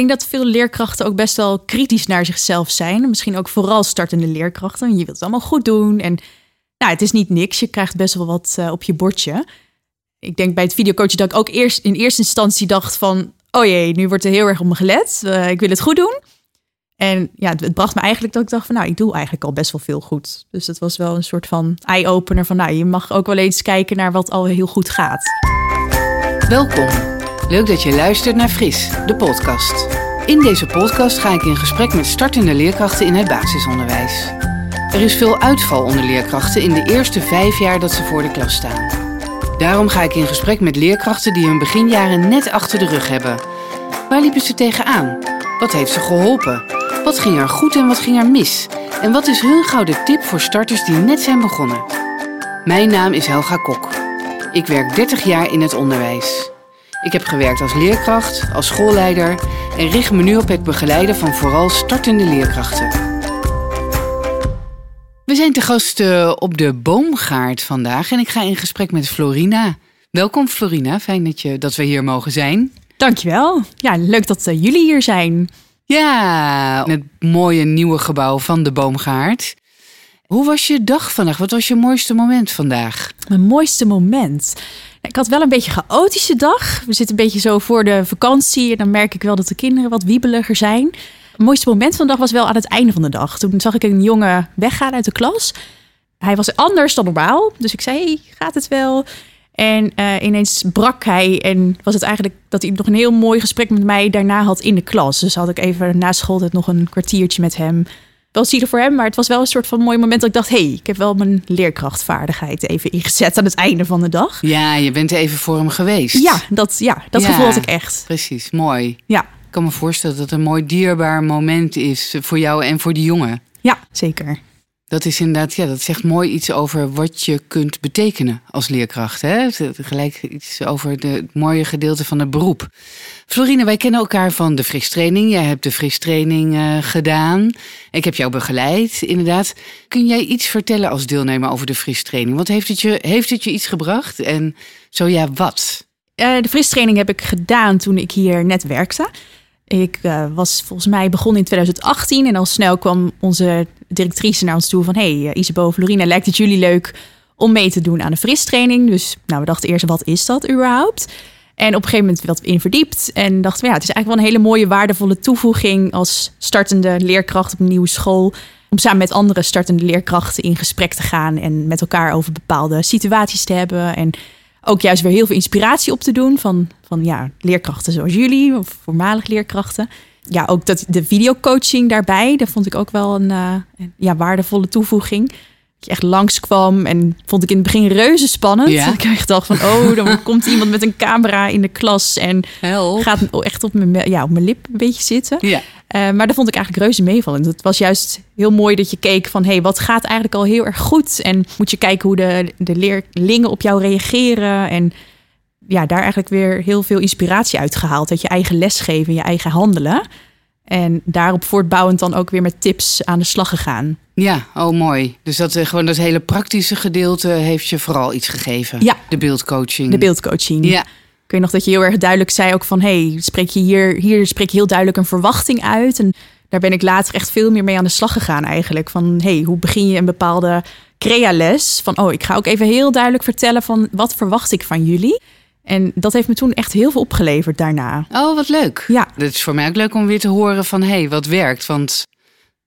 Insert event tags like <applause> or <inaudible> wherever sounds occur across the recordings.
Ik denk dat veel leerkrachten ook best wel kritisch naar zichzelf zijn. Misschien ook vooral startende leerkrachten. Je wilt het allemaal goed doen. En nou, het is niet niks. Je krijgt best wel wat uh, op je bordje. Ik denk bij het videocoachen dat ik ook eerst in eerste instantie dacht van... oh jee, nu wordt er heel erg op me gelet. Uh, ik wil het goed doen. En ja, het, het, bracht me eigenlijk dat ik dacht van... nou, ik doe eigenlijk al best wel veel goed. Dus dat was wel een soort van eye-opener van... nou, je mag ook wel eens kijken naar wat al heel goed gaat. Welkom. Leuk dat je luistert naar Fris, de podcast. In deze podcast ga ik in gesprek met startende leerkrachten in het basisonderwijs. Er is veel uitval onder leerkrachten in de eerste vijf jaar dat ze voor de klas staan. Daarom ga ik in gesprek met leerkrachten die hun beginjaren net achter de rug hebben. Waar liepen ze tegenaan? Wat heeft ze geholpen? Wat ging er goed en wat ging er mis? En wat is hun gouden tip voor starters die net zijn begonnen? Mijn naam is Helga Kok. Ik werk 30 jaar in het onderwijs. Ik heb gewerkt als leerkracht, als schoolleider en richt me nu op het begeleiden van vooral startende leerkrachten. We zijn te gast uh, op de boomgaard vandaag en ik ga in gesprek met Florina. Welkom Florina, fijn dat, je, dat we hier mogen zijn. Dankjewel. Ja, leuk dat uh, jullie hier zijn. Ja, het mooie nieuwe gebouw van de boomgaard. Hoe was je dag vandaag? Wat was je mooiste moment vandaag? Mijn mooiste moment? Ik had wel een beetje een chaotische dag. We zitten een beetje zo voor de vakantie en dan merk ik wel dat de kinderen wat wiebeliger zijn. Het mooiste moment van de dag was wel aan het einde van de dag. Toen zag ik een jongen weggaan uit de klas. Hij was anders dan normaal. Dus ik zei, hey, gaat het wel? En uh, ineens brak hij en was het eigenlijk dat hij nog een heel mooi gesprek met mij daarna had in de klas. Dus had ik even na school nog een kwartiertje met hem. Wel zielig voor hem, maar het was wel een soort van mooi moment dat ik dacht: hé, hey, ik heb wel mijn leerkrachtvaardigheid even ingezet aan het einde van de dag. Ja, je bent even voor hem geweest. Ja, dat, ja, dat ja, gevoel had ik echt. Precies, mooi. Ja. Ik kan me voorstellen dat het een mooi dierbaar moment is voor jou en voor die jongen. Ja, zeker. Dat is inderdaad, ja, dat zegt mooi iets over wat je kunt betekenen als leerkracht. Hè? Gelijk iets over de, het mooie gedeelte van het beroep. Florine, wij kennen elkaar van de fristraining. Jij hebt de fristraining uh, gedaan. Ik heb jou begeleid, inderdaad. Kun jij iets vertellen als deelnemer over de fristraining? Want heeft het je, heeft het je iets gebracht? En zo ja, wat? Uh, de fristraining heb ik gedaan toen ik hier net werkte. Ik uh, was volgens mij begonnen in 2018 en al snel kwam onze directrice naar ons toe van... hey, uh, Isabel, Florina, lijkt het jullie leuk om mee te doen aan de fristraining? Dus nou, we dachten eerst, wat is dat überhaupt? En op een gegeven moment wat in verdiept en dachten we... ja, het is eigenlijk wel een hele mooie, waardevolle toevoeging... als startende leerkracht op een nieuwe school... om samen met andere startende leerkrachten in gesprek te gaan... en met elkaar over bepaalde situaties te hebben... en ook juist weer heel veel inspiratie op te doen van, van ja, leerkrachten zoals jullie, of voormalig leerkrachten. Ja, ook dat, de videocoaching daarbij, dat vond ik ook wel een, uh, ja, waardevolle toevoeging. Dat je echt langskwam en vond ik in het begin reuze spannend. Ja. <laughs> Ik echt dacht van, oh, dan <laughs> komt iemand met een camera in de klas en Help. gaat echt op mijn, ja, op mijn lip een beetje zitten. Ja. Uh, maar dat vond ik eigenlijk reuze meevallen. Het was juist heel mooi dat je keek van... hé, hey, wat gaat eigenlijk al heel erg goed? En moet je kijken hoe de, de leerlingen op jou reageren. En ja, daar eigenlijk weer heel veel inspiratie uit gehaald. Dat je eigen lesgeven, je eigen handelen. En daarop voortbouwend dan ook weer met tips aan de slag gegaan. Ja, oh mooi. Dus dat, gewoon dat hele praktische gedeelte heeft je vooral iets gegeven. Ja. De beeldcoaching. De beeldcoaching. Ja. Ik weet nog dat je heel erg duidelijk zei ook van... hey, spreek je hier, hier spreek je heel duidelijk een verwachting uit. En daar ben ik later echt veel meer mee aan de slag gegaan eigenlijk. Van hey, hoe begin je een bepaalde crea-les? Van oh, ik ga ook even heel duidelijk vertellen van... wat verwacht ik van jullie? En dat heeft me toen echt heel veel opgeleverd daarna. Oh, wat leuk. Ja. Het is voor mij ook leuk om weer te horen van... hey, wat werkt? Want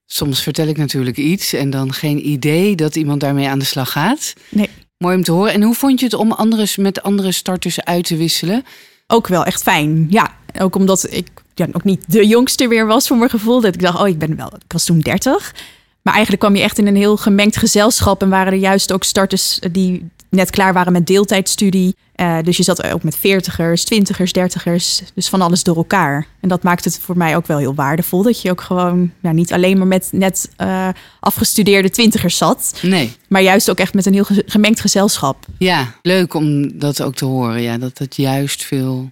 soms vertel ik natuurlijk iets... en dan geen idee dat iemand daarmee aan de slag gaat. Nee. Mooi om te horen. En hoe vond je het om andere, met andere starters uit te wisselen? Ook wel echt fijn. Ja, ook omdat ik ja, ook niet de jongste weer was voor mijn gevoel. Dat ik dacht, oh, ik ben wel, ik was toen 30. Maar eigenlijk kwam je echt in een heel gemengd gezelschap. En waren er juist ook starters die net klaar waren met deeltijdstudie. Uh, dus je zat ook met veertigers, twintigers, dertigers. Dus van alles door elkaar. En dat maakt het voor mij ook wel heel waardevol. Dat je ook gewoon nou, niet alleen maar met net uh, afgestudeerde twintigers zat. Nee. Maar juist ook echt met een heel gemengd gezelschap. Ja, leuk om dat ook te horen. Ja, dat het juist veel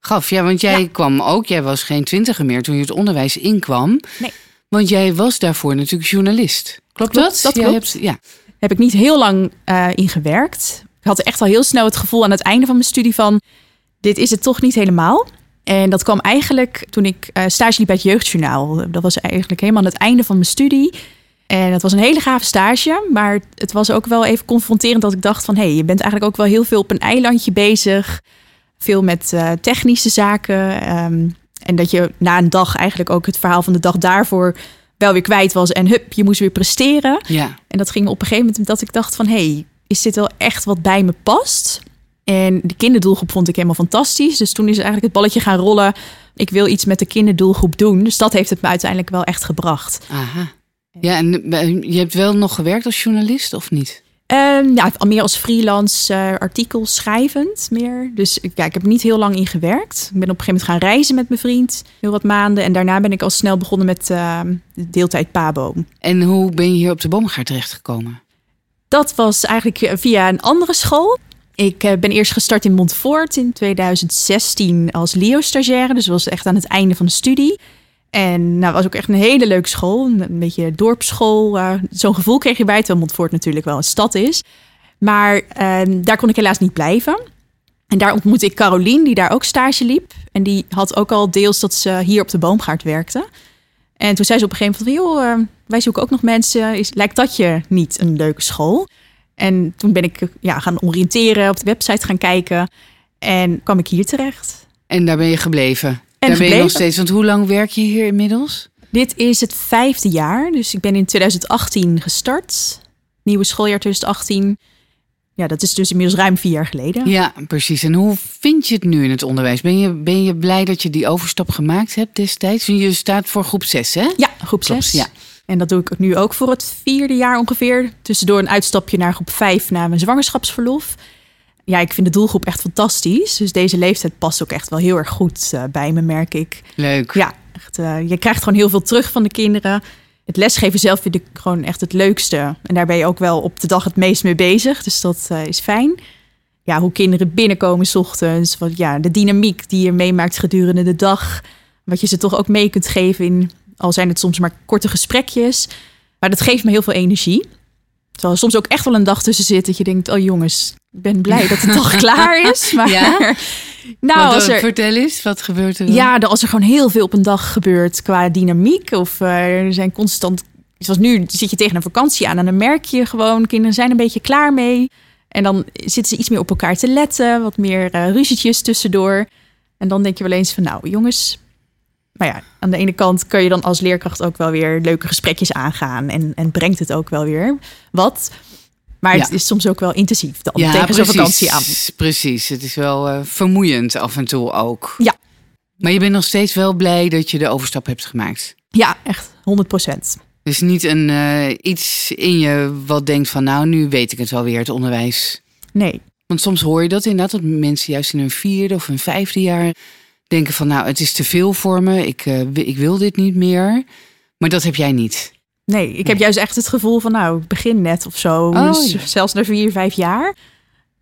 gaf. Ja, want jij ja. kwam ook, jij was geen twintiger meer toen je het onderwijs inkwam. Nee. Want jij was daarvoor natuurlijk journalist. Klopt, klopt dat? Dat klopt. Hebt, ja. Heb ik niet heel lang uh, in gewerkt. Ik had echt al heel snel het gevoel aan het einde van mijn studie van... dit is het toch niet helemaal. En dat kwam eigenlijk toen ik uh, stage liep bij het Jeugdjournaal. Dat was eigenlijk helemaal aan het einde van mijn studie. En het was een hele gave stage, maar het was ook wel even confronterend dat ik dacht van... hé, hey, je bent eigenlijk ook wel heel veel op een eilandje bezig. Veel met uh, technische zaken. Um, en dat je na een dag eigenlijk ook het verhaal van de dag daarvoor wel weer kwijt was. En hup, je moest weer presteren. Ja. En dat ging op een gegeven moment dat ik dacht van... hé, hey, is dit wel echt wat bij me past? En de kinderdoelgroep vond ik helemaal fantastisch. Dus toen is eigenlijk het balletje gaan rollen. Ik wil iets met de kinderdoelgroep doen. Dus dat heeft het me uiteindelijk wel echt gebracht. Aha. Ja, en eh, je hebt wel nog gewerkt als journalist of niet? Um, ja, al meer als freelance uh, artikels schrijvend meer. Dus ja, ik heb niet heel lang in gewerkt. Ik ben op een gegeven moment gaan reizen met mijn vriend. Heel wat maanden. En daarna ben ik al snel begonnen met uh, deeltijd Pabo. En hoe ben je hier op de boomgaard terechtgekomen? Dat was eigenlijk via een andere school. Ik ben eerst gestart in Montfort in 2016 als Leo-stagiaire. Dus was echt aan het einde van de studie. En nou, was ook echt een hele leuke school. Een beetje dorpsschool. Uh, Zo'n gevoel kreeg je bij, terwijl Montfort natuurlijk wel een stad is. Maar uh, daar kon ik helaas niet blijven. En daar ontmoette ik Carolien, die daar ook stage liep. En die had ook al deels dat ze hier op de boomgaard werkte. En toen zei ze op een gegeven moment van... joh, uh, wij zoeken ook nog mensen. Is, lijkt dat je niet een leuke school? En toen ben ik ja, gaan oriënteren, op de website gaan kijken. En kwam ik hier terecht. En daar ben je gebleven? En Daar ben je nog steeds. Want hoe lang werk je hier inmiddels? Dit is het vijfde jaar. Dus ik ben in 2018 gestart. Nieuwe schooljaar 2018. Ja, dat is dus inmiddels ruim vier jaar geleden. Ja, precies. En hoe vind je het nu in het onderwijs? Ben je, ben je blij dat je die overstap gemaakt hebt destijds? Je staat voor groep 6, hè? Ja, groep 6. Ja. En dat doe ik nu ook voor het vierde jaar ongeveer. Tussendoor een uitstapje naar groep 5 na mijn zwangerschapsverlof ja, ik vind de doelgroep echt fantastisch. Dus deze leeftijd past ook echt wel heel erg goed uh, bij me, merk ik. Leuk. Ja, echt, uh, je krijgt gewoon heel veel terug van de kinderen. Het lesgeven zelf vind ik gewoon echt het leukste. En daar ben je ook wel op de dag het meest mee bezig. Dus dat uh, is fijn. Ja, hoe kinderen binnenkomen s ochtends. Wat, ja, de dynamiek die je meemaakt gedurende de dag. Wat je ze toch ook mee kunt geven in, al zijn het soms maar korte gesprekjes. Maar dat geeft me heel veel energie. Terwijl er soms ook echt wel een dag tussen zit dat je denkt: oh jongens, ik ben blij dat de dag <laughs> klaar is. Maar ja? <laughs> nou, als er, vertel eens, wat gebeurt er? Dan? Ja, als er gewoon heel veel op een dag gebeurt qua dynamiek of uh, er zijn constant. Zoals nu zit je tegen een vakantie aan en dan merk je gewoon kinderen zijn een beetje klaar mee. En dan zitten ze iets meer op elkaar te letten, wat meer uh, ruzietjes tussendoor. En dan denk je wel eens van, nou jongens, maar ja, aan de ene kant kun je dan als leerkracht ook wel weer leuke gesprekjes aangaan. En, en brengt het ook wel weer wat. Maar het is soms ook wel intensief dan ja, tegen zo'n vakantie aan. Precies, het is wel uh, vermoeiend af en toe ook. Ja. Maar je bent nog steeds wel blij dat je de overstap hebt gemaakt. Ja, echt 100 procent. Dus niet een, uh, iets in je wat denkt van nou, nu weet ik het wel weer, het onderwijs. Nee. Want soms hoor je dat inderdaad, dat mensen juist in hun vierde of hun vijfde jaar denken van nou, het is te veel voor me, ik, uh, ik wil dit niet meer. Maar dat heb jij niet. Nee, ik heb juist echt het gevoel van nou, ik begin net of zo. Oh, dus ja. Zelfs na vier, vijf jaar.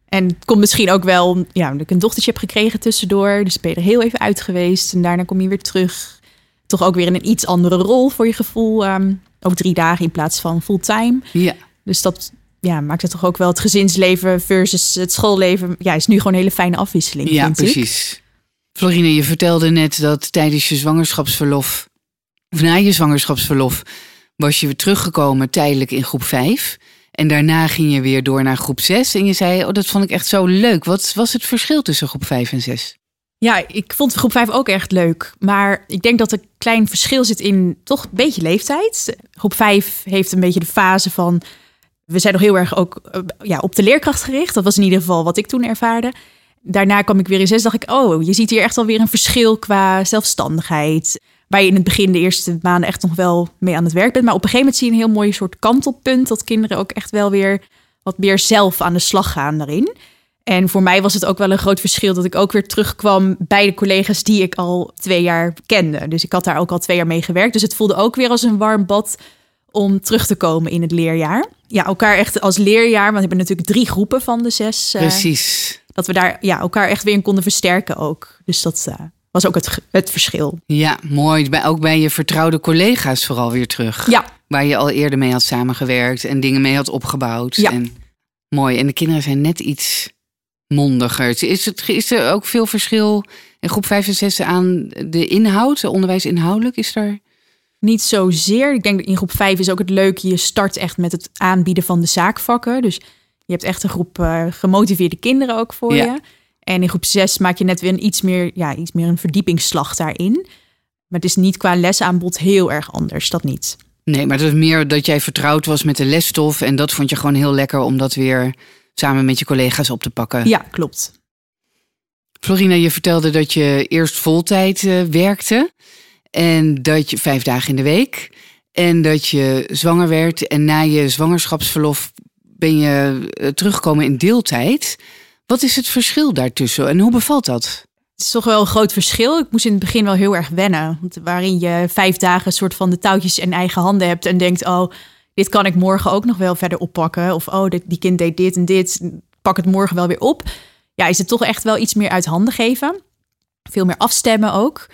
En het komt misschien ook wel, ja, dat ik een dochtertje heb gekregen tussendoor. Dus ben je er heel even uit geweest. En daarna kom je weer terug. Toch ook weer in een iets andere rol voor je gevoel. Um, ook drie dagen in plaats van fulltime. Ja. Dus dat ja, maakt het toch ook wel het gezinsleven versus het schoolleven. Ja, is nu gewoon een hele fijne afwisseling. Ja, precies. Ik. Florine, je vertelde net dat tijdens je zwangerschapsverlof, of na je zwangerschapsverlof, was je weer teruggekomen tijdelijk in groep 5. En daarna ging je weer door naar groep 6. En je zei, oh, dat vond ik echt zo leuk. Wat was het verschil tussen groep 5 en 6? Ja, ik vond groep 5 ook echt leuk. Maar ik denk dat er een klein verschil zit in toch een beetje leeftijd. Groep 5 heeft een beetje de fase van. We zijn nog heel erg ook eh, ja, op de leerkracht gericht. Dat was in ieder geval wat ik toen ervaarde. Daarna kwam ik weer in 6. Dacht ik, oh, je ziet hier echt alweer een verschil qua zelfstandigheid waar je in het begin de eerste maanden echt nog wel mee aan het werk bent. Maar op een gegeven moment zie je een heel mooi soort kantelpunt. Dat kinderen ook echt wel weer wat meer zelf aan de slag gaan daarin. En voor mij was het ook wel een groot verschil dat ik ook weer terugkwam bij de collega's die ik al twee jaar kende. Dus ik had daar ook al twee jaar mee gewerkt. Dus het voelde ook weer als een warm bad om terug te komen in het leerjaar. Ja, elkaar echt als leerjaar, want we hebben natuurlijk drie groepen van de zes. Uh, Precies. Dat we daar ja, elkaar echt weer in konden versterken ook. Dus dat, uh, was ook het, het verschil. Ja, mooi. Ook bij je vertrouwde collega's vooral weer terug. Ja. Waar je al eerder mee had samengewerkt en dingen mee had opgebouwd. Ja. En, mooi. En de kinderen zijn net iets mondiger. Is, het, is er ook veel verschil in groep 5 en 6 aan de inhoud, de onderwijs inhoudelijk? Is er... Niet zozeer. Ik denk dat in groep 5 is ook het leuke. Je start echt met het aanbieden van de zaakvakken. Dus je hebt echt een groep uh, gemotiveerde kinderen ook voor Ja. je. En in groep 6 maak je net weer een iets meer, ja, iets meer een verdiepingsslag daarin. Maar het is niet qua lesaanbod heel erg anders. Dat niet. Nee, maar het was meer dat jij vertrouwd was met de lesstof. En dat vond je gewoon heel lekker om dat weer samen met je collega's op te pakken. Ja, klopt. Florina, je vertelde dat je eerst voltijd eh, werkte. En dat je vijf dagen in de week. En dat je zwanger werd. En na je zwangerschapsverlof ben je eh, teruggekomen in deeltijd. Wat is het verschil daartussen en hoe bevalt dat? Het is toch wel een groot verschil. Ik moest in het begin wel heel erg wennen. Want waarin je vijf dagen soort van de touwtjes in eigen handen hebt. En denkt, oh, dit kan ik morgen ook nog wel verder oppakken. Of oh, dit, die kind deed dit en dit. Pak het morgen wel weer op. Ja, is het toch echt wel iets meer uit handen geven. Veel meer afstemmen ook.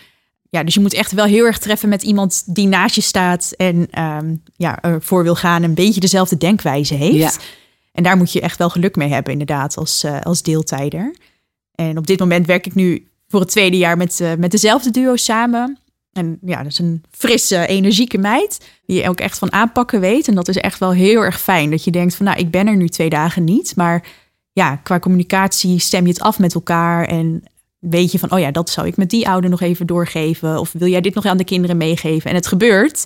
Ja, dus je moet echt wel heel erg treffen met iemand die naast je staat. En ehm, ja, ervoor wil gaan. Een beetje dezelfde denkwijze heeft. Ja. En daar moet je echt wel geluk mee hebben, inderdaad, als, eh, als deeltijder. En op dit moment werk ik nu voor het tweede jaar met, eh, met dezelfde duo samen. En ja, dat is een frisse, energieke meid. Die je ook echt van aanpakken weet. En dat is echt wel heel erg fijn. Dat je denkt van, nou, ik ben er nu twee dagen niet. Maar ja, qua communicatie stem je het af met elkaar. En weet je van, oh ja, dat zou ik met die ouder nog even doorgeven. Of wil jij dit nog aan de kinderen meegeven? En het gebeurt.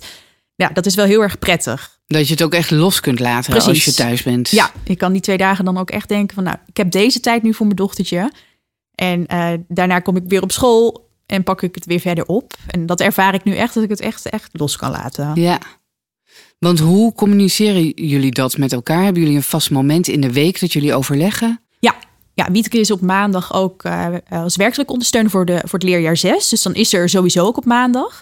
Ja, dat is wel heel erg prettig. Dat je het ook echt los kunt laten als je thuis bent. Ja, ik kan die twee dagen dan ook echt denken van, nou, ik heb deze tijd nu voor mijn dochtertje. En eh, daarna kom ik weer op school en pak ik het weer verder op. En dat ervaar ik nu echt, dat ik het echt, echt los kan laten. Ja. Want hoe communiceren jullie dat met elkaar? Hebben jullie een vast moment in de week dat jullie overleggen? Ja, Wieteke is op maandag ook eh, als werkelijk ondersteuner voor, de, voor het leerjaar 6. Dus dan is er sowieso ook op maandag.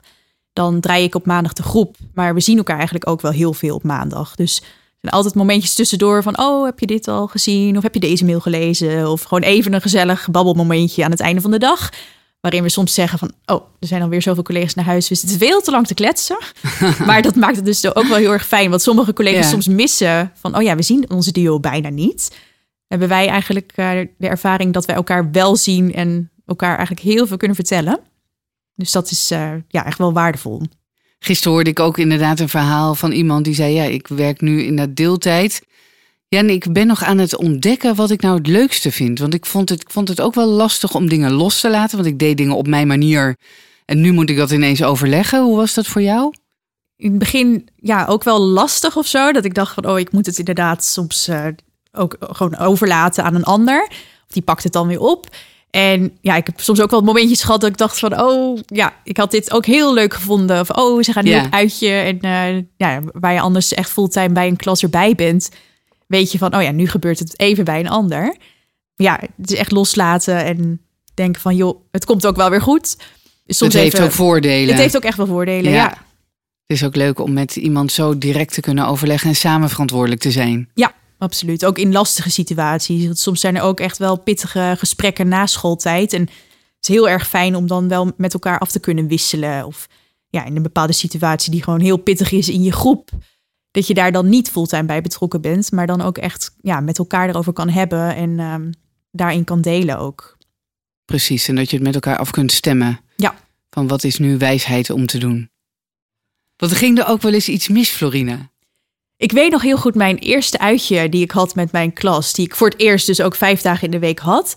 Dan draai ik op maandag de groep. Maar we zien elkaar eigenlijk ook wel heel veel op maandag. Dus er zijn altijd momentjes tussendoor van... oh, heb je dit al gezien? Of heb je deze mail gelezen? Of gewoon even een gezellig babbelmomentje aan het einde van de dag... waarin we soms zeggen van... oh, er zijn alweer zoveel collega's naar huis... we zitten veel te lang te kletsen. <laughs> maar dat maakt het dus ook wel heel erg fijn... want sommige collega's Ja. soms missen van... oh ja, we zien onze duo bijna niet hebben wij eigenlijk eh, de ervaring dat wij elkaar wel zien en elkaar eigenlijk heel veel kunnen vertellen. Dus dat is eh, ja, echt wel waardevol. Gisteren hoorde ik ook inderdaad een verhaal van iemand die zei: Ja, ik werk nu in dat deeltijd. Ja, en ik ben nog aan het ontdekken wat ik nou het leukste vind. Want ik vond het, ik vond het ook wel lastig om dingen los te laten. Want ik deed dingen op mijn manier. En nu moet ik dat ineens overleggen. Hoe was dat voor jou? In het begin ja, ook wel lastig of zo. Dat ik dacht van, oh, ik moet het inderdaad soms eh, ook gewoon overlaten aan een ander. Die pakt het dan weer op. En ja, ik heb soms ook wel momentjes gehad dat ik dacht van, oh, ja, ik had dit ook heel leuk gevonden. Of, oh, ze gaan nu Ja. op uitje. En eh, ja, waar je anders echt fulltime bij een klas erbij bent, weet je van, oh ja, nu gebeurt het even bij een ander. Ja, het is echt loslaten en denken van, joh, het komt ook wel weer goed. Soms het heeft even- ook voordelen. Het heeft ook echt wel voordelen, Ja. ja. Het is ook leuk om met iemand zo direct te kunnen overleggen en samen verantwoordelijk te zijn. Ja, absoluut. Ook in lastige situaties. Want soms zijn er ook echt wel pittige gesprekken na schooltijd. En het is heel erg fijn om dan wel met elkaar af te kunnen wisselen. Of ja, in een bepaalde situatie die gewoon heel pittig is in je groep. Dat je daar dan niet fulltime bij betrokken bent. Maar dan ook echt ja, met elkaar erover kan hebben. En ehm, daarin kan delen ook. Precies, en dat je het met elkaar af kunt stemmen. Ja. Van wat is nu wijsheid om te doen. Want er ging er ook wel eens iets mis, Florina. Ik weet nog heel goed mijn eerste uitje die ik had met mijn klas. Die ik voor het eerst dus ook vijf dagen in de week had.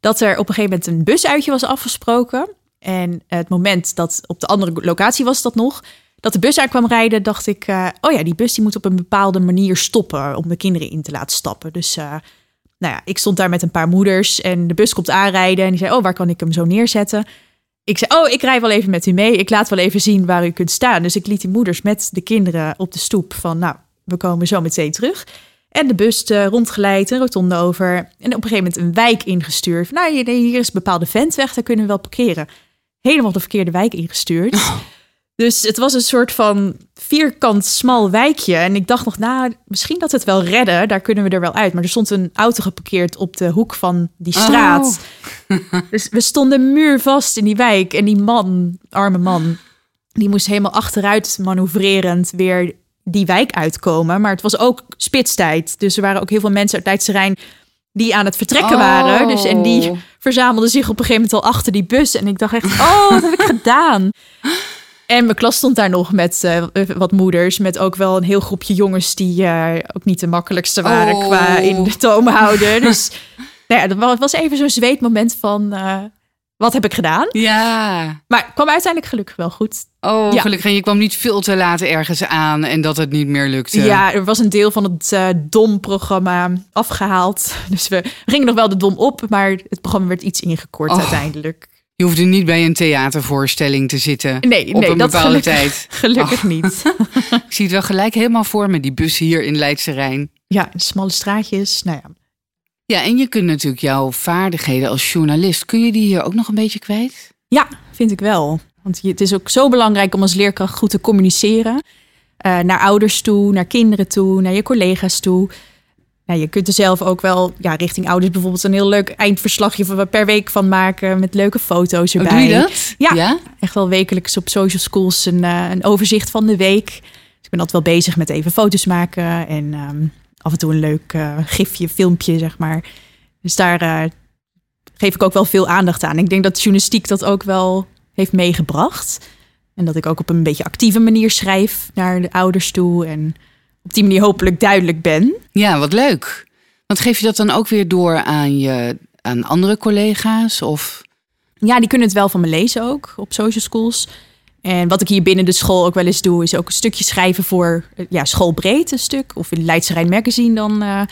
Dat er op een gegeven moment een busuitje was afgesproken. En het moment dat op de andere locatie was dat nog. Dat de bus aan kwam rijden, dacht ik... eh, oh ja, die bus die moet op een bepaalde manier stoppen... om de kinderen in te laten stappen. Dus eh, nou ja, ik stond daar met een paar moeders... en de bus komt aanrijden en die zei... oh, waar kan ik hem zo neerzetten? Ik zei, oh, ik rij wel even met u mee. Ik laat wel even zien waar u kunt staan. Dus ik liet die moeders met de kinderen op de stoep van... nou, we komen zo meteen terug. En de bus eh, rondgeleid, een rotonde over. En op een gegeven moment een wijk ingestuurd. Nou, hier, is een bepaalde ventweg, daar kunnen we wel parkeren. Helemaal de verkeerde wijk ingestuurd. Dus het was een soort van vierkant smal wijkje. En ik dacht nog, nou, misschien dat we het wel redden. Daar kunnen we er wel uit. Maar er stond een auto geparkeerd op de hoek van die straat. <laughs> Dus we stonden muurvast in die wijk. En die man, arme man, die moest helemaal achteruit manoeuvrerend weer die wijk uitkomen. Maar het was ook spitstijd. Dus er waren ook heel veel mensen uit Leidse Rijn die aan het vertrekken waren. Dus, en die Oh. verzamelden zich op een gegeven moment al achter die bus. En ik dacht echt, oh, wat heb ik <laughs> gedaan? En mijn klas stond daar nog met eh, wat moeders. Met ook wel een heel groepje jongens die eh, ook niet de makkelijkste waren Oh. qua in de toom houden. Dus nou ja, dat wa- was even zo'n zweetmoment van, eh, wat heb ik gedaan? Ja. Maar het kwam uiteindelijk gelukkig wel goed. Oh, Ja. gelukkig. En je kwam niet veel te laat ergens aan en dat het niet meer lukte. Ja, er was een deel van het eh, DOM-programma afgehaald. <laughs> Dus we gingen nog wel de DOM op, maar het programma werd iets ingekort Oh. uiteindelijk. Je hoefde niet bij een theatervoorstelling te zitten. Nee, op nee, een dat bepaalde gelukkig, tijd. <laughs> gelukkig niet. <laughs> Ik zie het wel gelijk helemaal voor me, die bus hier in Leidse Rijn. Ja, smalle straatjes. Nou ja, Ja, en je kunt natuurlijk jouw vaardigheden als journalist, kun je die hier ook nog een beetje kwijt? Ja, vind ik wel. Want het is ook zo belangrijk om als leerkracht goed te communiceren. Eh, naar ouders toe, naar kinderen toe, naar je collega's toe. Nou, je kunt er zelf ook wel ja, richting ouders bijvoorbeeld een heel leuk eindverslagje per week van maken. Met leuke foto's Oh, erbij. doe je dat? Ja. ja? Echt wel wekelijks op social schools een, eh, een overzicht van de week. Dus ik ben altijd wel bezig met even foto's maken. En ehm, af en toe een leuk eh, gifje, filmpje, zeg maar. Dus daar geef ik ook wel veel aandacht aan. Ik denk dat journalistiek dat ook wel heeft meegebracht. En dat ik ook op een beetje actieve manier schrijf naar de ouders toe. En op die manier hopelijk duidelijk ben. Ja, wat leuk. Want geef je dat dan ook weer door aan, je, aan andere collega's? Of... Ja, die kunnen het wel van me lezen ook op social schools. En wat ik hier binnen de school ook wel eens doe, is ook een stukje schrijven voor eh, ja, schoolbreed een stuk. Of in Leidse Rijn Magazine dan eh,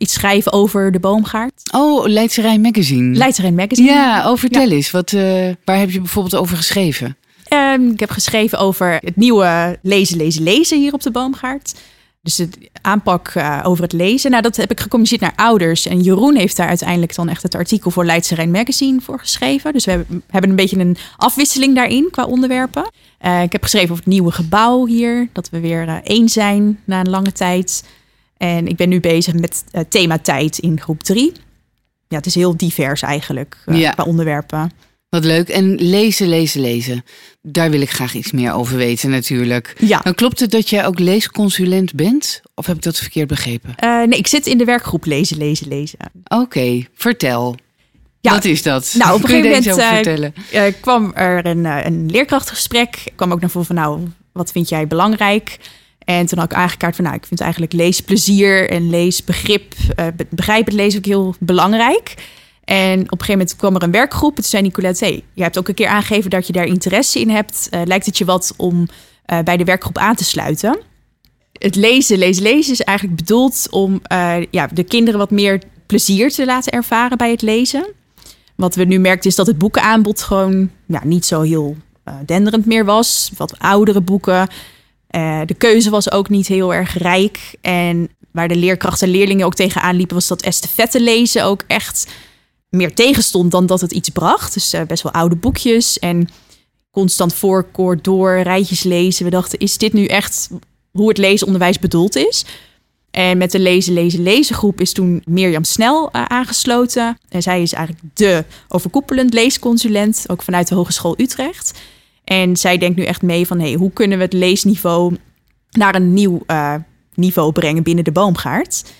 iets schrijven over de boomgaard. Oh, Leidse Rijn Magazine. Leidse Rijn Magazine. ja, oh, vertel eens. Wat, eh, waar heb je bijvoorbeeld over geschreven? Ehm, ik heb geschreven over het nieuwe lezen, lezen, lezen hier op de boomgaard. Dus de aanpak eh, over het lezen. Nou, dat heb ik gecommuniceerd naar ouders. En Jeroen heeft daar uiteindelijk dan echt het artikel voor Leidse Rijn Magazine voor geschreven. Dus we hebben, hebben een beetje een afwisseling daarin qua onderwerpen. Eh, ik heb geschreven over het nieuwe gebouw hier. Dat we weer één zijn na een lange tijd. En ik ben nu bezig met eh thema tijd in groep drie. Ja, het is heel divers eigenlijk eh, Ja. qua onderwerpen. Wat leuk. En lezen, lezen, lezen. Daar wil ik graag iets meer over weten natuurlijk. Ja. Dan klopt het dat jij ook leesconsulent bent? Of heb ik dat verkeerd begrepen? Eh, nee, ik zit in de werkgroep lezen, lezen, lezen. Oké, vertel. Ja, Wat is dat? nou, op een gegeven moment? Eh, kwam er een, een leerkrachtgesprek. Ik kwam ook naar voren van, nou, wat vind jij belangrijk? En toen had ik aangekaart van, nou, ik vind eigenlijk leesplezier en leesbegrip, eh, be- begrijpend lezen ook heel belangrijk. En op een gegeven moment kwam er een werkgroep. Toen zei Nicolette, hey, je hebt ook een keer aangegeven dat je daar interesse in hebt. Eh, lijkt het je wat om eh, bij de werkgroep aan te sluiten? Het lezen, lezen, lezen is eigenlijk bedoeld om ja, de kinderen wat meer plezier te laten ervaren bij het lezen. Wat we nu merkten is dat het boekenaanbod gewoon ja, niet zo heel denderend meer was. Wat oudere boeken. Eh, de keuze was ook niet heel erg rijk. En waar de leerkrachten en leerlingen ook tegenaan liepen... was dat estafette lezen ook echt meer tegenstond dan dat het iets bracht. Dus eh, best wel oude boekjes en constant voorkoord door, rijtjes lezen. We dachten, is dit nu echt hoe het leesonderwijs bedoeld is? En met de Lezen, Lezen, Lezen groep is toen Mirjam Snel eh, aangesloten. En zij is eigenlijk de overkoepelend leesconsulent, ook vanuit de Hogeschool Utrecht. En zij denkt nu echt mee van, hey, hoe kunnen we het leesniveau naar een nieuw eh, niveau brengen binnen de boomgaard?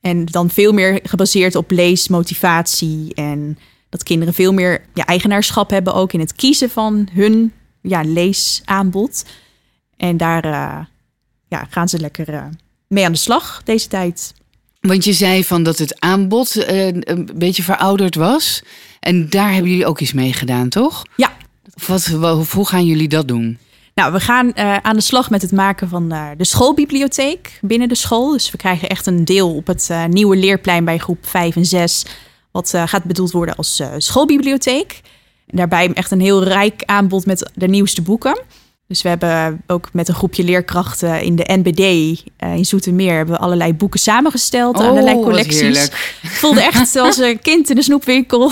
En dan veel meer gebaseerd op leesmotivatie en dat kinderen veel meer ja, eigenaarschap hebben ook in het kiezen van hun ja, leesaanbod. En daar eh, ja, gaan ze lekker eh, mee aan de slag deze tijd. Want je zei van dat het aanbod een beetje verouderd was. En daar hebben jullie ook iets mee gedaan, toch? Ja. Wat, wa- hoe gaan jullie dat doen? Nou, we gaan eh, aan de slag met het maken van eh, de schoolbibliotheek binnen de school. Dus we krijgen echt een deel op het eh, nieuwe leerplein bij groep 5 en 6. Wat gaat bedoeld worden als schoolbibliotheek. En daarbij echt een heel rijk aanbod met de nieuwste boeken. Dus we hebben ook met een groepje leerkrachten in de NBD eh, in Zoetermeer... hebben we allerlei boeken samengesteld, allerlei Oh, wat collecties. Ik voelde echt <laughs> als een kind in de snoepwinkel.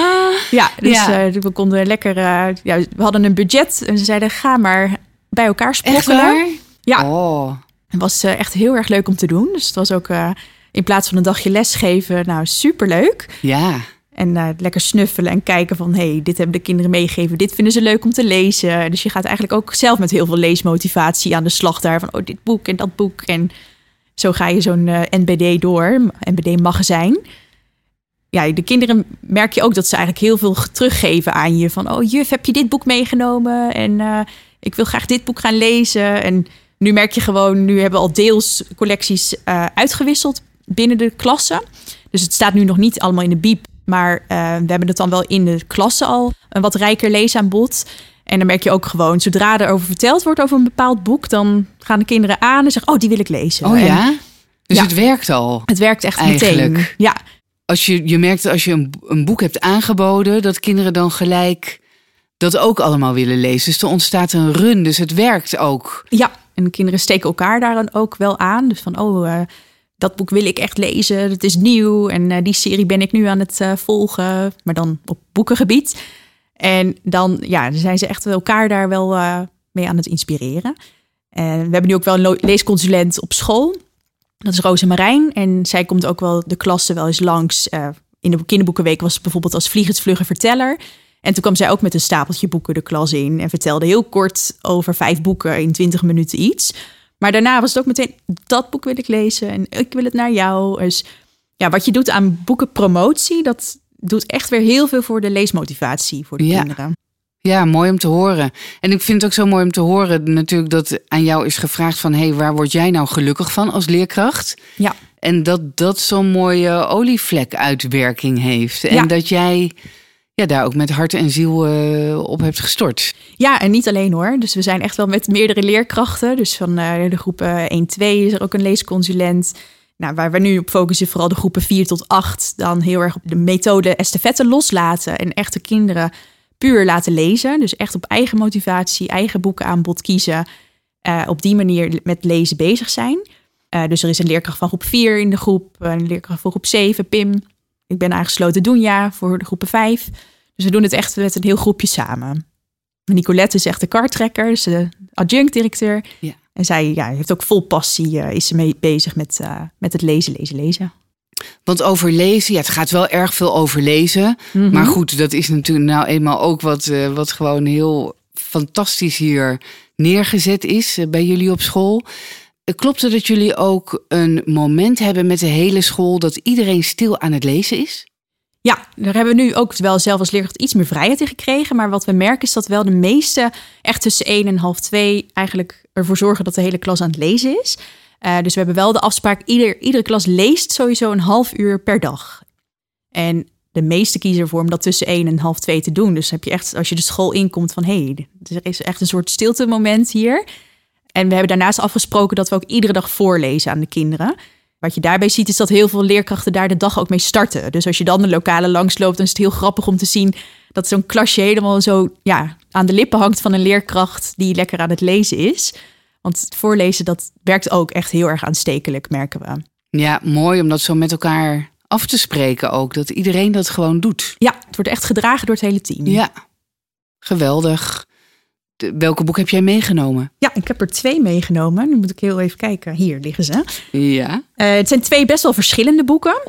<laughs> ja, dus Ja. eh, we konden lekker... eh, ja, we hadden een budget en ze zeiden ga maar bij elkaar sprokkelen. Ja, Oh. het was echt heel erg leuk om te doen. Dus het was ook in plaats van een dagje lesgeven, nou superleuk. Ja. En eh, lekker snuffelen en kijken van... hey, dit hebben de kinderen meegegeven, dit vinden ze leuk om te lezen. Dus je gaat eigenlijk ook zelf met heel veel leesmotivatie aan de slag daar. Van oh, dit boek en dat boek. En zo ga je zo'n eh, NBD door, NBD-magazijn. ja, de kinderen merk je ook dat ze eigenlijk heel veel teruggeven aan je. Van, oh juf, heb je dit boek meegenomen? En uh, ik wil graag dit boek gaan lezen. En nu merk je gewoon, nu hebben we al deels collecties uitgewisseld binnen de klassen. Dus het staat nu nog niet allemaal in de biep. Maar uh, we hebben het dan wel in de klassen al een wat rijker leesaanbod. En dan merk je ook gewoon, zodra er over verteld wordt over een bepaald boek, dan gaan de kinderen aan en zeggen: Oh, die wil ik lezen. Oh ja. dus ja, het werkt al. Het werkt echt Eigenlijk. meteen. Ja. Als je, je merkt als je een, een boek hebt aangeboden, dat kinderen dan gelijk dat ook allemaal willen lezen. Dus er ontstaat een run, dus het werkt ook. Ja, en de kinderen steken elkaar daar dan ook wel aan. Dus van, oh, uh, dat boek wil ik echt lezen, het is nieuw. En uh, die serie ben ik nu aan het uh, volgen, maar dan op boekengebied. En dan ja, zijn ze echt elkaar daar wel mee aan het inspireren. En we hebben nu ook wel een leesconsulent op school. Dat is Roze Marijn. En zij komt ook wel de klasse wel eens langs. in de kinderboekenweek was ze bijvoorbeeld als vliegensvlugge verteller. En toen kwam zij ook met een stapeltje boeken de klas in en vertelde heel kort over vijf boeken in twintig minuten iets. Maar daarna was het ook meteen, dat boek wil ik lezen en ik wil het naar jou. Dus ja, wat je doet aan boekenpromotie, dat doet echt weer heel veel voor de leesmotivatie voor de ja. kinderen. Ja, mooi om te horen. En ik vind het ook zo mooi om te horen natuurlijk dat aan jou is gevraagd van... hé, hey, waar word jij nou gelukkig van als leerkracht? Ja. En dat dat zo'n mooie olievlek-uitwerking heeft. En Ja. dat jij ja, daar ook met hart en ziel eh, op hebt gestort. Ja, en niet alleen hoor. Dus we zijn echt wel met meerdere leerkrachten. Dus van eh, de groep eh, 1, 2 is er ook een leesconsulent. Nou, waar we nu op focussen, vooral de groepen 4 tot 8, dan heel erg op de methode estafette loslaten en echt de kinderen puur laten lezen. Dus echt op eigen motivatie, eigen boekenaanbod kiezen. Uh, op die manier met lezen bezig zijn. Dus er is een leerkracht van groep 4 in de groep, een leerkracht van groep 7, Pim. Ik ben aangesloten Doenja voor de groepen 5. Dus we doen het echt met een heel groepje samen. Nicolette is echt de kartrekker, dus de adjunct-directeur. Ja. En zij ja, heeft ook vol passie, uh, is ze mee bezig met, uh, met het lezen, lezen, lezen. Want over lezen, ja, het gaat wel erg veel over lezen. Mhm. Maar goed, dat is natuurlijk nou eenmaal ook wat, uh, wat gewoon heel fantastisch hier neergezet is bij jullie op school. Klopt het dat jullie ook een moment hebben met de hele school dat iedereen stil aan het lezen is? Ja, daar hebben we nu ook wel zelf als leerkracht iets meer vrijheid in gekregen. Maar wat we merken is dat wel de meeste echt tussen 1 en half 2 eigenlijk ervoor zorgen dat de hele klas aan het lezen is. Uh, dus we hebben wel de afspraak, ieder, iedere klas leest sowieso een half uur per dag. En de meeste kiezen ervoor om dat tussen 1 en half 2 te doen. Dus heb je echt, als je de school inkomt van hé, hey, er is echt een soort stilte moment hier. En we hebben daarnaast afgesproken dat we ook iedere dag voorlezen aan de kinderen. Wat je daarbij ziet is dat heel veel leerkrachten daar de dag ook mee starten. Dus als je dan de lokale langsloopt, dan is het heel grappig om te zien dat zo'n klasje helemaal zo ja, aan de lippen hangt van een leerkracht die lekker aan het lezen is. Want het voorlezen, dat werkt ook echt heel erg aanstekelijk, merken we. Ja, mooi om dat zo met elkaar af te spreken ook. Dat iedereen dat gewoon doet. Ja, het wordt echt gedragen door het hele team. Ja, geweldig. Welke boek heb jij meegenomen? Ja, ik heb er twee meegenomen. Nu moet ik heel even kijken. Hier liggen ze. Ja. Uh, het zijn twee best wel verschillende boeken.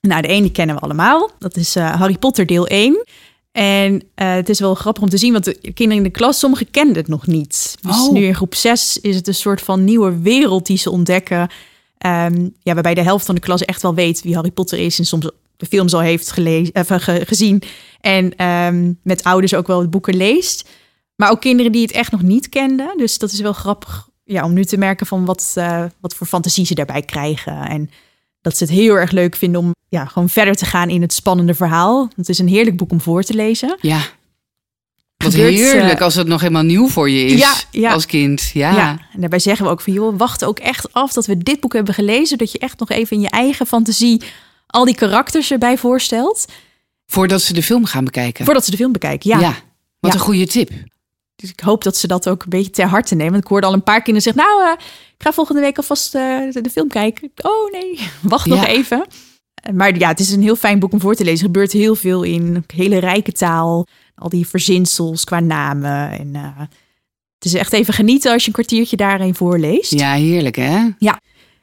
Nou, de ene kennen we allemaal. Dat is uh, Harry Potter deel 1. En uh, het is wel grappig om te zien, want de kinderen in de klas, sommigen kenden het nog niet. Dus oh. nu in groep 6 is het een soort van nieuwe wereld die ze ontdekken. Um, ja, waarbij de helft van de klas echt wel weet wie Harry Potter is. En soms de films al heeft gelezen, ge gezien. En um, met ouders ook wel boeken leest. Maar ook kinderen die het echt nog niet kenden. Dus dat is wel grappig ja, om nu te merken van wat, uh, wat voor fantasie ze daarbij krijgen. En dat ze het heel erg leuk vinden om ja, gewoon verder te gaan in het spannende verhaal. Het is een heerlijk boek om voor te lezen. Ja. Wat Gebeurt, heerlijk als het nog helemaal nieuw voor je is ja, ja. als kind. Ja. ja, en daarbij zeggen we ook van joh, wacht ook echt af dat we dit boek hebben gelezen. Dat je echt nog even in je eigen fantasie al die karakters erbij voorstelt. Voordat ze de film gaan bekijken. Voordat ze de film bekijken, ja. ja. Wat een goede tip. Dus ik hoop dat ze dat ook een beetje ter harte nemen. Want ik hoorde al een paar kinderen zeggen... nou, uh, ik ga volgende week alvast uh, de, film kijken. Oh nee, <laughs> wacht ja. nog even. Maar ja, het is een heel fijn boek om voor te lezen. Er gebeurt heel veel in hele rijke taal. Al die verzinsels qua namen. En, uh, het is echt even genieten als je een kwartiertje daarin voorleest. Ja, heerlijk hè? Ja.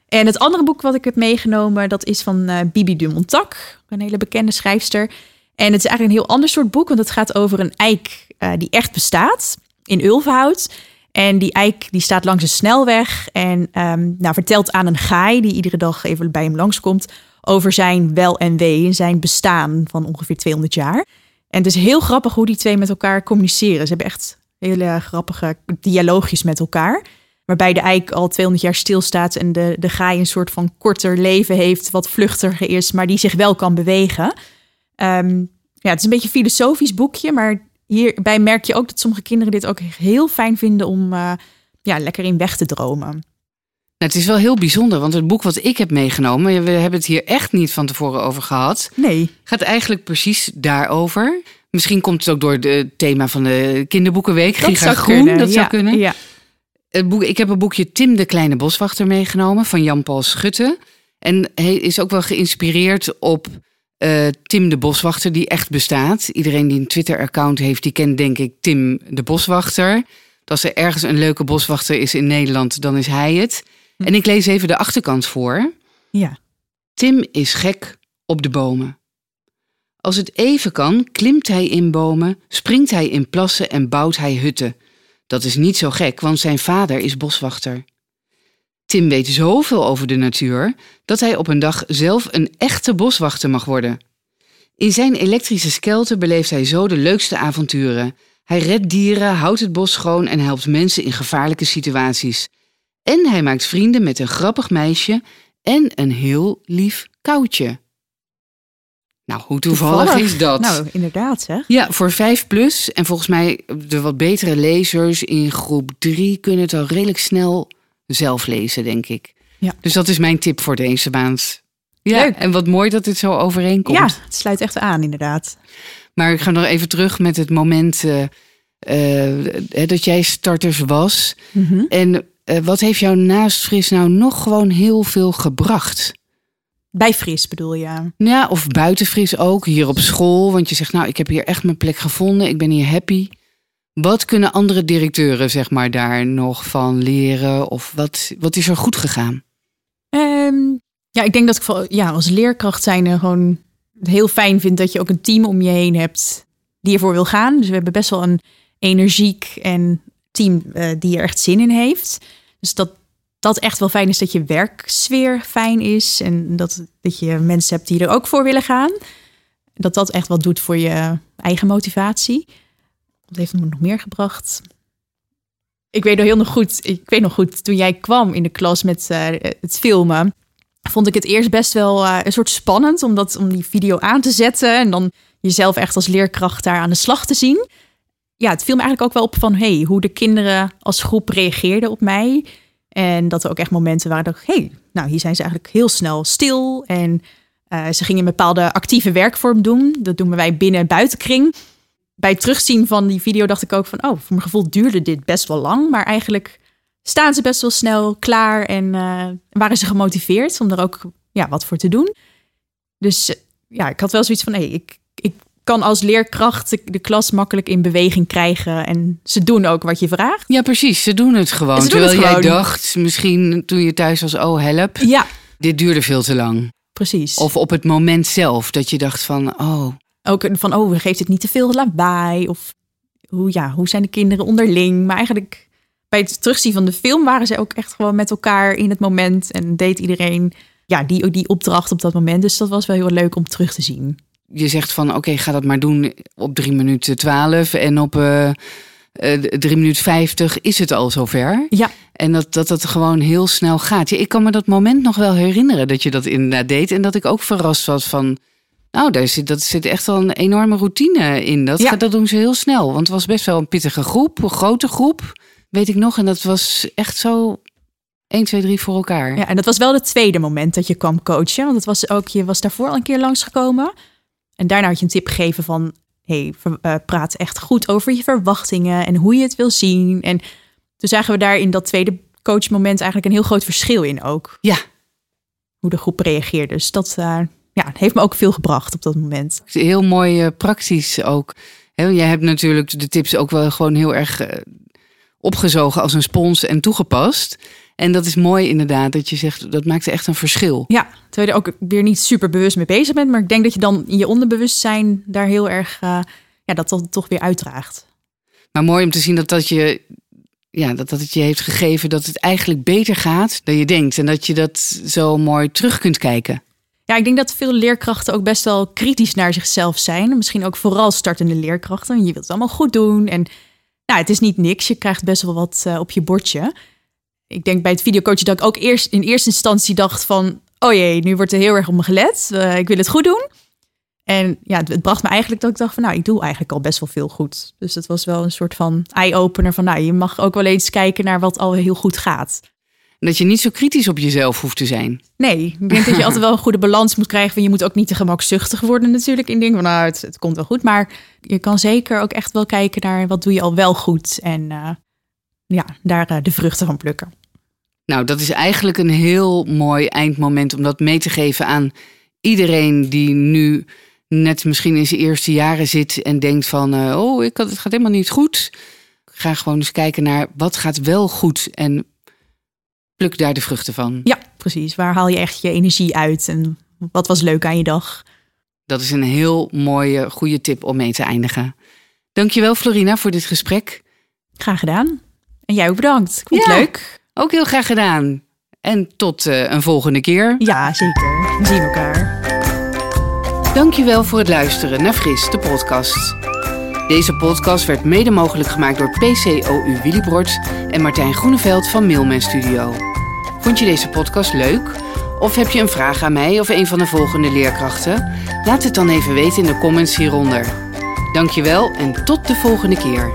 En het andere boek wat ik heb meegenomen... dat is van Bibi de Montac. Een hele bekende schrijfster. En het is eigenlijk een heel ander soort boek... want het gaat over een eik die echt bestaat in Ulvenhout. En die eik die staat langs een snelweg en um, nou, vertelt aan een gaai die iedere dag even bij hem langskomt over zijn wel en wee en zijn bestaan van ongeveer 200 jaar. En het is heel grappig hoe die twee met elkaar communiceren. Ze hebben echt hele grappige dialoogjes met elkaar. Waarbij de eik al 200 jaar stilstaat en de, de gaai een soort van korter leven heeft, wat vluchtiger is, maar die zich wel kan bewegen. Ehm, ja, het is een beetje een filosofisch boekje, maar hierbij merk je ook dat sommige kinderen dit ook heel fijn vinden om uh, ja, lekker in weg te dromen. Nou, het is wel heel bijzonder, want het boek wat ik heb meegenomen, we hebben het hier echt niet van tevoren over gehad. Nee. Gaat eigenlijk precies daarover. Misschien komt het ook door het thema van de kinderboekenweek. Dat Giga zou Groen, kunnen. dat zou kunnen. Ja. Het boek, ik heb een boekje Tim de Kleine Boswachter meegenomen van Jan-Paul Schutte. En hij is ook wel geïnspireerd op eh, Tim de Boswachter, die echt bestaat. Iedereen die een Twitter-account heeft, die kent denk ik Tim de Boswachter. Als er ergens een leuke boswachter is in Nederland, dan is hij het. En ik lees even de achterkant voor. ja. Tim is gek op de bomen. Als het even kan, klimt hij in bomen, springt hij in plassen en bouwt hij hutten. Dat is niet zo gek, want zijn vader is boswachter. Tim weet zoveel over de natuur dat hij op een dag zelf een echte boswachter mag worden. In zijn elektrische skelter beleeft hij zo de leukste avonturen. Hij redt dieren, houdt het bos schoon en helpt mensen in gevaarlijke situaties. En hij maakt vrienden met een grappig meisje en een heel lief koutje. Nou, hoe toevallig, is dat? Nou, inderdaad zeg. Ja, voor 5 plus. En volgens mij de wat betere lezers in groep 3 kunnen het al redelijk snel zelf lezen, denk ik. Ja. Dus dat is mijn tip voor deze maand. Ja, Leuk. en wat mooi dat dit zo overeenkomt. Ja, het sluit echt aan inderdaad. Maar ik ga nog even terug met het moment eh, eh, dat jij starters was. Mhm. En eh, wat heeft jou naast Fris nou nog gewoon heel veel gebracht? Bij Fris bedoel je? Ja, of buiten Fris ook, hier op school. Want je zegt, nou, ik heb hier echt mijn plek gevonden. Ik ben hier happy. Wat kunnen andere directeuren, zeg maar, daar nog van leren? Of wat, wat is er goed gegaan? Ehm, ja, ik denk dat ik vooral, ja, als leerkracht zijn gewoon heel fijn vind dat je ook een team om je heen hebt die ervoor wil gaan. Dus we hebben best wel een energiek en team eh, die er echt zin in heeft. Dus dat dat echt wel fijn is dat je werksfeer fijn is en dat, dat je mensen hebt die er ook voor willen gaan. Dat dat echt wat doet voor je eigen motivatie. Wat heeft me nog meer gebracht? Ik weet nog heel nog goed. Ik weet nog goed toen jij kwam in de klas met eh, het filmen, vond ik het eerst best wel eh, een soort spannend om dat om die video aan te zetten en dan jezelf echt als leerkracht daar aan de slag te zien. Ja, het viel me eigenlijk ook wel op van hey, hoe de kinderen als groep reageerden op mij. En dat er ook echt momenten waren dat ik, hey, nou hier zijn ze eigenlijk heel snel stil. En eh, ze gingen een bepaalde actieve werkvorm doen. Dat doen wij binnen en buitenkring. Bij het terugzien van die video dacht ik ook van, oh, voor mijn gevoel duurde dit best wel lang. Maar eigenlijk staan ze best wel snel klaar en eh, waren ze gemotiveerd om er ook ja, wat voor te doen. Dus eh, ja, ik had wel zoiets van, hey, ik, ik kan als leerkracht de, de klas makkelijk in beweging krijgen. En ze doen ook wat je vraagt. Ja, precies. Ze doen het gewoon. Doen Terwijl het jij dacht, misschien toen je thuis was, oh help, Ja, dit duurde veel te lang. precies. Of op het moment zelf, dat je dacht van, oh, ook van, oh, geeft het niet te veel lawaai? Of hoe, ja, hoe zijn de kinderen onderling? Maar eigenlijk bij het terugzien van de film waren ze ook echt gewoon met elkaar in het moment. En deed iedereen ja, die, die opdracht op dat moment. Dus dat was wel heel leuk om terug te zien. je zegt van, oké, ga dat maar doen op 3 minuten 12 en op eh eh, 3 minuten 50 is het al zover. Ja, En dat, dat dat gewoon heel snel gaat. Ja, ik kan me dat moment nog wel herinneren dat je dat inderdaad deed. En dat ik ook verrast was van. Nou, daar zit, dat zit echt wel een enorme routine in. Dat, Ja. dat doen ze heel snel. Want het was best wel een pittige groep, een grote groep. Weet ik nog. En dat was echt zo 1, 2, 3 voor elkaar. ja, en dat was wel het tweede moment dat je kwam coachen. Want het was ook, je was daarvoor al een keer langsgekomen. En daarna had je een tip gegeven van... hey, eh, praat echt goed over je verwachtingen en hoe je het wil zien. En toen zagen we daar in dat tweede coachmoment eigenlijk een heel groot verschil in ook. Ja. Hoe de groep reageerde. Dus dat eh, ja, heeft me ook veel gebracht op dat moment. Heel mooi eh, praktisch ook. Jij hebt natuurlijk de tips ook wel gewoon heel erg eh, opgezogen als een spons en toegepast. En dat is mooi inderdaad, dat je zegt, dat maakt echt een verschil. Ja, terwijl je er ook weer niet super bewust mee bezig bent. Maar ik denk dat je dan in je onderbewustzijn daar heel erg... eh, ja, dat dat toch weer uitdraagt. Maar mooi om te zien dat dat je, ja, dat, dat het je heeft gegeven dat het eigenlijk beter gaat dan je denkt. En dat je dat zo mooi terug kunt kijken. Ja, ik denk dat veel leerkrachten ook best wel kritisch naar zichzelf zijn. Misschien ook vooral startende leerkrachten. Je wilt het allemaal goed doen. En nou, het is niet niks. Je krijgt best wel wat uh, op je bordje. Ik denk bij het videocoachen dat ik ook eerst in eerste instantie dacht van... oh jee, nu wordt er heel erg op me gelet. Uh, ik wil het goed doen. En ja, het, het, bracht me eigenlijk dat ik dacht van... nou, ik doe eigenlijk al best wel veel goed. Dus dat was wel een soort van eye-opener van... nou, je mag ook wel eens kijken naar wat al heel goed gaat. Dat je niet zo kritisch op jezelf hoeft te zijn. Nee, ik denk dat je altijd wel een goede balans moet krijgen. Je moet ook niet te gemakzuchtig worden natuurlijk. In dingen van, nou, het, het, komt wel goed. Maar je kan zeker ook echt wel kijken naar wat doe je al wel goed. En uh, ja, daar uh, de vruchten van plukken. Nou, dat is eigenlijk een heel mooi eindmoment om dat mee te geven aan iedereen die nu net misschien in zijn eerste jaren zit en denkt van, uh, oh, ik, het gaat helemaal niet goed. Ga gewoon eens kijken naar wat gaat wel goed en pluk daar de vruchten van. Ja, precies. Waar haal je echt je energie uit en wat was leuk aan je dag? Dat is een heel mooie, goede tip om mee te eindigen. Dankjewel Florina voor dit gesprek. Graag gedaan. En jij ook bedankt. Ik vond het leuk. Ook heel graag gedaan. En tot uh, een volgende keer. Ja, zeker. We zien elkaar. Dankjewel voor het luisteren naar Fris, de podcast. Deze podcast werd mede mogelijk gemaakt door PCOU Willibrord en Martijn Groeneveld van Mailman Studio. Vond je deze podcast leuk? Of heb je een vraag aan mij of een van de volgende leerkrachten? Laat het dan even weten in de comments hieronder. Dankjewel en tot de volgende keer.